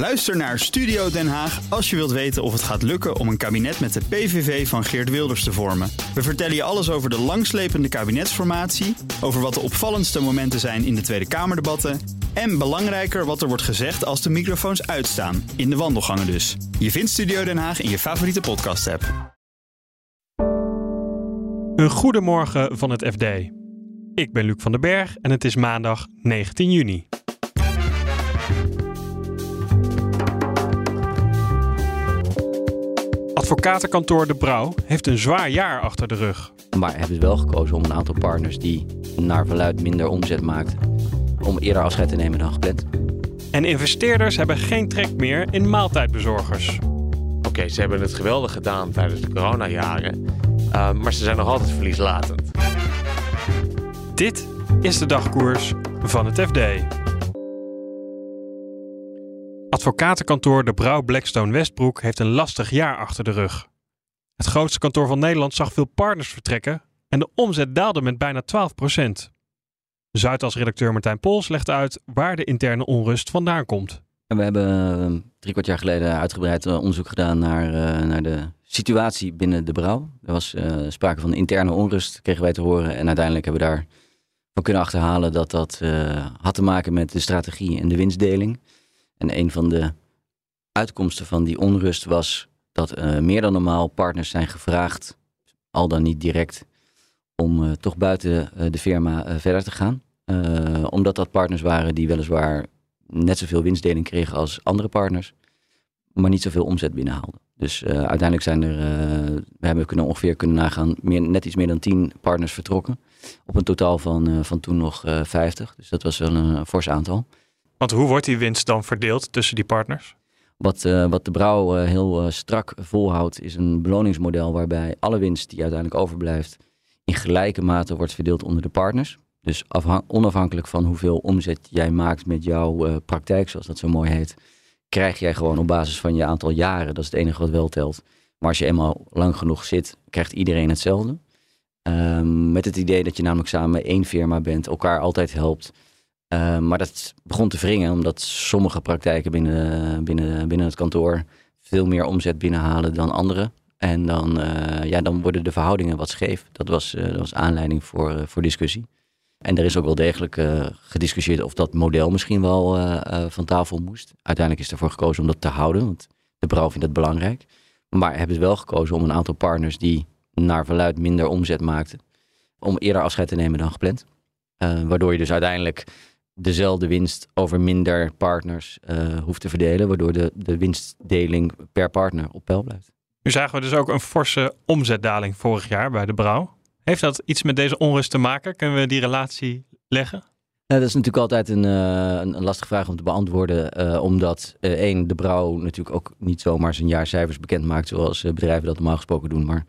Luister naar Studio Den Haag als je wilt weten of het gaat lukken om een kabinet met de PVV van Geert Wilders te vormen. We vertellen je alles over de langslepende kabinetsformatie, over wat de opvallendste momenten zijn in de Tweede Kamerdebatten en belangrijker wat er wordt gezegd als de microfoons uitstaan, in de wandelgangen dus. Je vindt Studio Den Haag in je favoriete podcast-app. Een goedemorgen van het FD. Ik ben Luc van den Berg en het is maandag 19 juni. Advocatenkantoor De Brouw heeft een zwaar jaar achter de rug. Maar hebben ze wel gekozen om een aantal partners die naar verluid minder omzet maakten, om eerder afscheid te nemen dan gepland. En investeerders hebben geen trek meer in maaltijdbezorgers. Oké, ze hebben het geweldig gedaan tijdens de coronajaren, uh, maar ze zijn nog altijd verlieslatend. Dit is de dagkoers van het FD. Advocatenkantoor De Brouw Blackstone Westbroek heeft een lastig jaar achter de rug. Het grootste kantoor van Nederland zag veel partners vertrekken en de omzet daalde met bijna 12% Zuidas-redacteur Martijn Pols legt uit waar de interne onrust vandaan komt. we hebben uh, drie kwart jaar geleden uitgebreid eh, onderzoek gedaan naar, uh, naar de situatie binnen de brouw. Er was uh, sprake van interne onrust, kregen wij te horen. En uiteindelijk hebben we daarvan kunnen achterhalen dat dat had te maken met de strategie en de winstdeling. En een van de uitkomsten van die onrust was dat uh, meer dan normaal partners zijn gevraagd, al dan niet direct, om uh, toch buiten uh, de firma verder te gaan. omdat dat partners waren die weliswaar net zoveel winstdeling kregen als andere partners, maar niet zoveel omzet binnenhaalden. Dus uiteindelijk zijn er, we hebben kunnen ongeveer kunnen nagaan, meer, net iets meer dan 10 partners vertrokken. Op een totaal van, van toen nog 50. Dus dat was wel een, een fors aantal. Want hoe wordt die winst dan verdeeld tussen die partners? Wat, uh, wat de brouw uh, heel uh, strak volhoudt, is een beloningsmodel waarbij alle winst die uiteindelijk overblijft in gelijke mate wordt verdeeld onder de partners. Dus onafhankelijk van hoeveel omzet jij maakt met jouw praktijk, zoals dat zo mooi heet, krijg jij gewoon op basis van je aantal jaren, dat is het enige wat wel telt. Maar als je eenmaal lang genoeg zit, krijgt iedereen hetzelfde. Um, met het idee dat je namelijk samen één firma bent, elkaar altijd helpt. Uh, maar dat begon te wringen omdat sommige praktijken binnen, binnen, binnen het kantoor veel meer omzet binnenhalen dan andere. En dan, uh, ja, dan worden de verhoudingen wat scheef. Dat was, uh, dat was aanleiding voor, voor discussie. En er is ook wel degelijk gediscussieerd of dat model misschien wel van tafel moest. Uiteindelijk is ervoor gekozen om dat te houden, want de brouw vindt het belangrijk. Maar hebben ze wel gekozen om een aantal partners die naar verluid minder omzet maakten, om eerder afscheid te nemen dan gepland. waardoor je dus uiteindelijk dezelfde winst over minder partners uh, hoeft te verdelen, waardoor de, de winstdeling per partner op peil blijft. Nu zagen we dus ook een forse omzetdaling vorig jaar bij de brouw. Heeft dat iets met deze onrust te maken? Kunnen we die relatie leggen? Nou, dat is natuurlijk altijd een, uh, een, lastige vraag om te beantwoorden. Uh, omdat één, de brouw natuurlijk ook niet zomaar zijn jaarcijfers bekend maakt, zoals bedrijven dat normaal gesproken doen, maar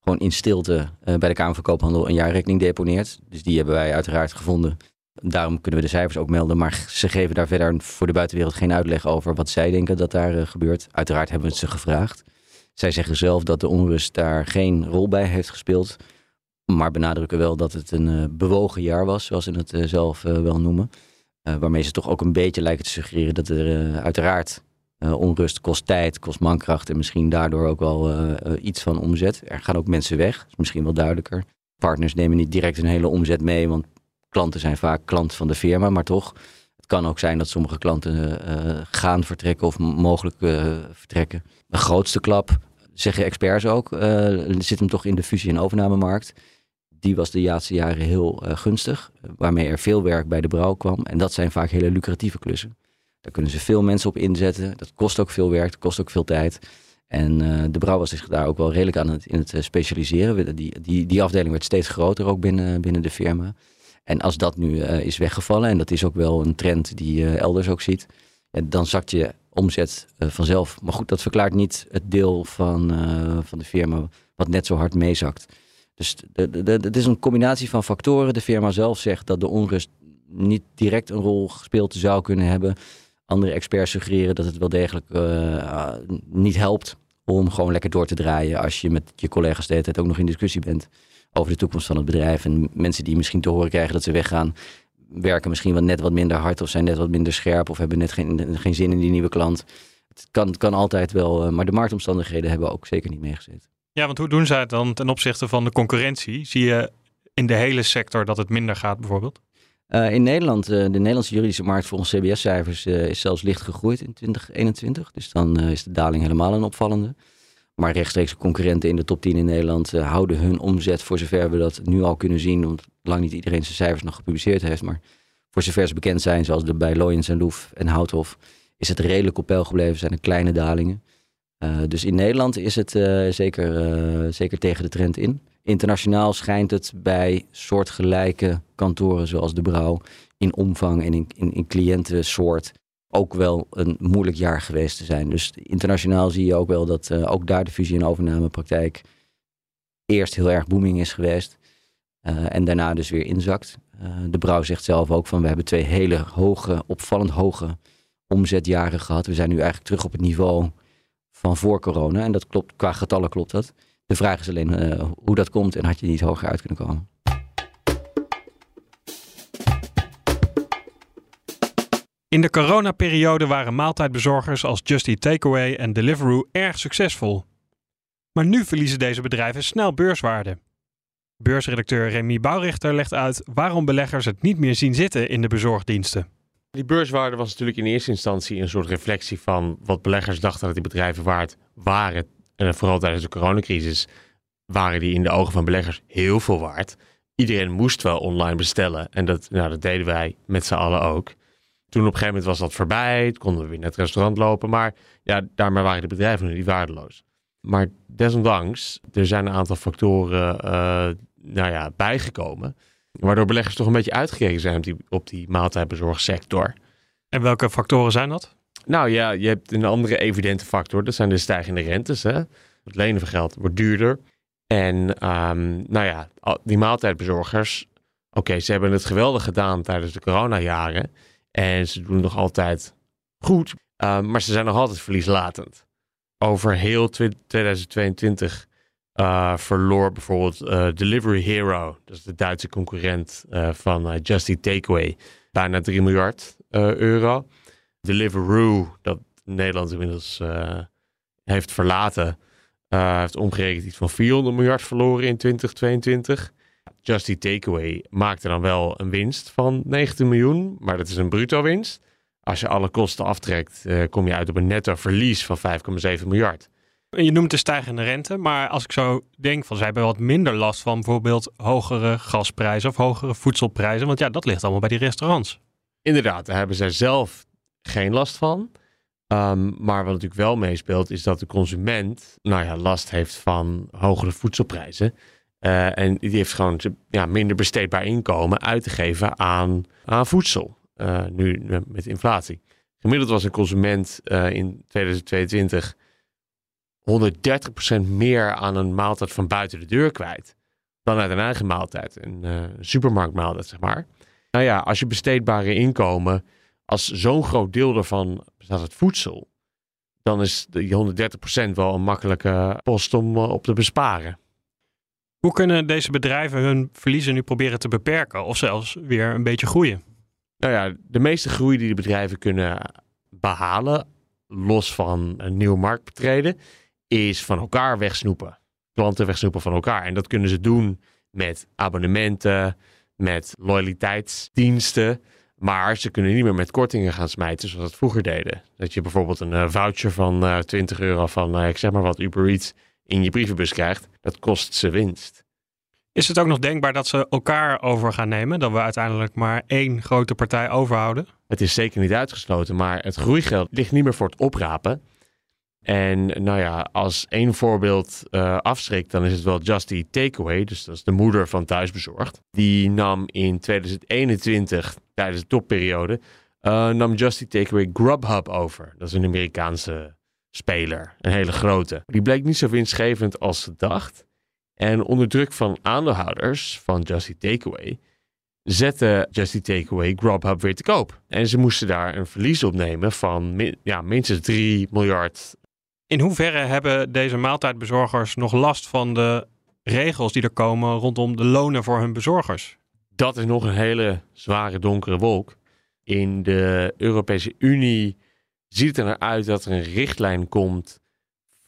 gewoon in stilte bij de Kamer van Koophandel een jaarrekening deponeert. Dus die hebben wij uiteraard gevonden Daarom kunnen we de cijfers ook melden, maar ze geven daar verder voor de buitenwereld geen uitleg over wat zij denken dat daar uh, gebeurt. Uiteraard hebben we het ze gevraagd. Zij zeggen zelf dat de onrust daar geen rol bij heeft gespeeld, maar benadrukken wel dat het een uh, bewogen jaar was, zoals ze het uh, zelf wel noemen. waarmee ze toch ook een beetje lijken te suggereren dat er uiteraard onrust kost tijd, kost mankracht en misschien daardoor ook wel iets van omzet. Er gaan ook mensen weg, is misschien wel duidelijker. Partners nemen niet direct een hele omzet mee, want klanten zijn vaak klant van de firma, maar toch. Het kan ook zijn dat sommige klanten uh, gaan vertrekken of mogelijk uh, vertrekken. De grootste klap, zeggen experts ook, zit hem toch in de fusie- en overnamemarkt. Die was de laatste jaren heel gunstig, waarmee er veel werk bij de brouw kwam. En dat zijn vaak hele lucratieve klussen. Daar kunnen ze veel mensen op inzetten. Dat kost ook veel werk, dat kost ook veel tijd. En de brouw was zich daar ook wel redelijk aan het, in het specialiseren. Die, die, die afdeling werd steeds groter ook binnen, binnen de firma. En als dat nu uh, is weggevallen, en dat is ook wel een trend die je elders ook ziet, dan zakt je omzet uh, vanzelf. Maar goed, dat verklaart niet het deel van, van de firma wat net zo hard meezakt. Dus het is een combinatie van factoren. De firma zelf zegt dat de onrust niet direct een rol gespeeld zou kunnen hebben. Andere experts suggereren dat het wel degelijk niet helpt om gewoon lekker door te draaien als je met je collega's de hele tijd ook nog in discussie bent over de toekomst van het bedrijf. En mensen die misschien te horen krijgen dat ze weggaan, werken misschien wel net wat minder hard of zijn net wat minder scherp of hebben net geen, geen zin in die nieuwe klant. Het kan, kan altijd wel, maar de marktomstandigheden hebben ook zeker niet meegezeten. Ja, want hoe doen zij het dan ten opzichte van de concurrentie? Zie je in de hele sector dat het minder gaat bijvoorbeeld? Uh, in Nederland, uh, de Nederlandse juridische markt volgens CBS-cijfers uh, is zelfs licht gegroeid in 2021. Dus dan is de daling helemaal een opvallende. Maar rechtstreeks concurrenten in de top 10 in Nederland houden hun omzet voor zover we dat nu al kunnen zien. Want lang niet iedereen zijn cijfers nog gepubliceerd heeft. Maar voor zover ze bekend zijn, zoals de bij Loyens en Loef en Houthof, is het redelijk op peil gebleven. Zijn er kleine dalingen. dus in Nederland is het zeker, zeker tegen de trend in. Internationaal schijnt het bij soortgelijke kantoren zoals de Brouw in omvang en in, in, in cliëntensoort ook wel een moeilijk jaar geweest te zijn. Dus internationaal zie je ook wel dat uh, ook daar de fusie- en overnamepraktijk eerst heel erg booming is geweest. Uh, en daarna dus weer inzakt. Uh, de Brouw zegt zelf ook van we hebben twee hele hoge, opvallend hoge omzetjaren gehad. We zijn nu eigenlijk terug op het niveau van voor corona. En dat klopt, qua getallen klopt dat. De vraag is alleen hoe dat komt en had je niet hoger uit kunnen komen. In de coronaperiode waren maaltijdbezorgers als Just Eat Takeaway en Deliveroo erg succesvol. Maar nu verliezen deze bedrijven snel beurswaarde. Beursredacteur Remy Bouwrichter legt uit waarom beleggers het niet meer zien zitten in de bezorgdiensten. Die beurswaarde was natuurlijk in eerste instantie een soort reflectie van wat beleggers dachten dat die bedrijven waard waren en vooral tijdens de coronacrisis waren die in de ogen van beleggers heel veel waard. Iedereen moest wel online bestellen. En dat, nou, dat deden wij met z'n allen ook. Toen op een gegeven moment was dat voorbij. Toen konden we weer naar het restaurant lopen. Maar ja, daarmee waren de bedrijven nu niet waardeloos. Maar desondanks, er zijn een aantal factoren uh, nou ja, bijgekomen. Waardoor beleggers toch een beetje uitgekeken zijn op die, op die maaltijdbezorgsector. En welke factoren zijn dat? Nou ja, je hebt een andere evidente factor. Dat zijn de stijgende rentes. Hè? Het lenen van geld wordt duurder. En um, nou ja, die maaltijdbezorgers. Oké, ze hebben het geweldig gedaan tijdens de coronajaren. En ze doen nog altijd goed. Um, maar ze zijn nog altijd verlieslatend. Over heel 2022 uh, verloor bijvoorbeeld uh, Delivery Hero. Dat is de Duitse concurrent van Just Eat Takeaway. Bijna 3 miljard euro. Deliveroo, dat Nederland inmiddels heeft verlaten, heeft omgerekend iets van 400 miljard verloren in 2022. Just Eat Takeaway maakte dan wel een winst van 19 miljoen, maar dat is een bruto winst. Als je alle kosten aftrekt, uh, kom je uit op een netto verlies van 5,7 miljard. Je noemt de stijgende rente, maar als ik zo denk van zij hebben wat minder last van bijvoorbeeld hogere gasprijzen of hogere voedselprijzen, want ja, dat ligt allemaal bij die restaurants. Inderdaad, daar hebben zij zelf geen last van. Um, maar wat natuurlijk wel meespeelt, is dat de consument nou ja, last heeft van hogere voedselprijzen. Uh, en die heeft gewoon ja, minder besteedbaar inkomen uit te geven aan, aan voedsel. Uh, nu met inflatie. Gemiddeld was een consument in 2022 130% meer aan een maaltijd van buiten de deur kwijt. Dan uit een eigen maaltijd. Een supermarktmaaltijd, zeg maar. Nou ja, als je besteedbare inkomen als zo'n groot deel daarvan bestaat uit voedsel, dan is die 130% wel een makkelijke post om eh, op te besparen. Hoe kunnen deze bedrijven hun verliezen nu proberen te beperken of zelfs weer een beetje groeien? Nou ja, de meeste groei die de bedrijven kunnen behalen, los van een nieuwe markt betreden, is van elkaar wegsnoepen. Klanten wegsnoepen van elkaar. En dat kunnen ze doen met abonnementen, met loyaliteitsdiensten. Maar ze kunnen niet meer met kortingen gaan smijten zoals het vroeger deden. Dat je bijvoorbeeld een uh, voucher van uh, 20 euro van, uh, ik zeg maar wat, Uber Eats in je brievenbus krijgt. Dat kost ze winst. Is het ook nog denkbaar dat ze elkaar over gaan nemen? Dat we uiteindelijk maar één grote partij overhouden? Het is zeker niet uitgesloten, maar het groeigeld ligt niet meer voor het oprapen. En nou ja, als één voorbeeld uh, afschrikt, dan is het wel Just Eat Takeaway. Dus dat is de moeder van Thuisbezorgd. Die nam in 2021, tijdens de topperiode, uh, nam Just Eat Takeaway Grubhub over. Dat is een Amerikaanse speler, een hele grote. Die bleek niet zo winstgevend als ze dacht. En onder druk van aandeelhouders van Just Eat Takeaway zette Just Eat Takeaway Grubhub weer te koop. En ze moesten daar een verlies op nemen van ja, minstens 3 miljard in hoeverre hebben deze maaltijdbezorgers nog last van de regels die er komen rondom de lonen voor hun bezorgers? dat is nog een hele zware donkere wolk. In de Europese Unie ziet het er naar uit dat er een richtlijn komt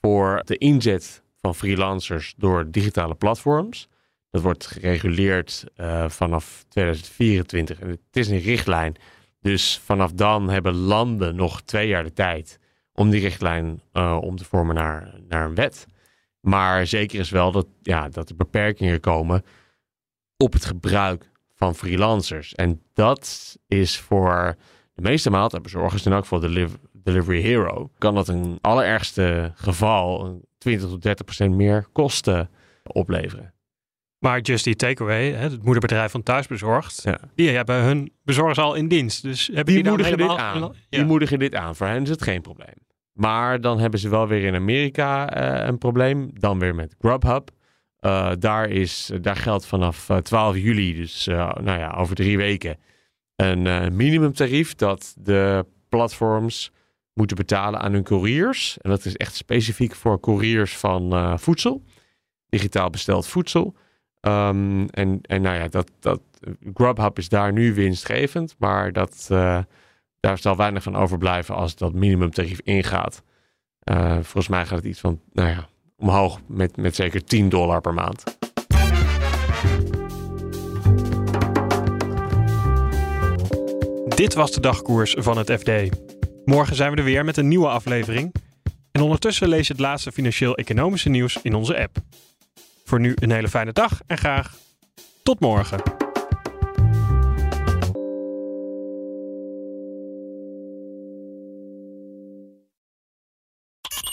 voor de inzet van freelancers door digitale platforms. Dat wordt gereguleerd uh, vanaf 2024. En het is een richtlijn. Dus vanaf dan hebben landen nog twee jaar de tijd om die richtlijn uh, om te vormen naar, naar een wet. Maar zeker is wel dat, ja, dat er beperkingen komen op het gebruik van freelancers. En dat is voor de meeste maaltijdbezorgers en ook voor de Delivery Hero, kan dat in allerergste geval 20 tot 30 procent meer kosten opleveren. Maar Just Eat Takeaway, het moederbedrijf van Thuisbezorgd, ja. die hebben hun bezorgers al in dienst. Dus hebben die, die moedigen dit aan. Ja. Die moedigen dit aan. Voor hen is het geen probleem. Maar dan hebben ze wel weer in Amerika uh, een probleem. Dan weer met Grubhub. Uh, daar, is, daar geldt vanaf 12 eh, juli, dus uh, nou ja, over drie weken, een minimumtarief dat de platforms moeten betalen aan hun couriers. En dat is echt specifiek voor couriers van voedsel, digitaal besteld voedsel. Um, en, en nou ja, dat, dat, Grubhub is daar nu winstgevend, maar dat, daar zal weinig van overblijven als dat minimumtarief ingaat. volgens mij gaat het iets van, nou ja, omhoog met, met zeker 10 dollar per maand. Dit was de dagkoers van het FD. Morgen zijn we er weer met een nieuwe aflevering. En ondertussen lees je het laatste financieel-economische nieuws in onze app. Voor nu een hele fijne dag en graag tot morgen.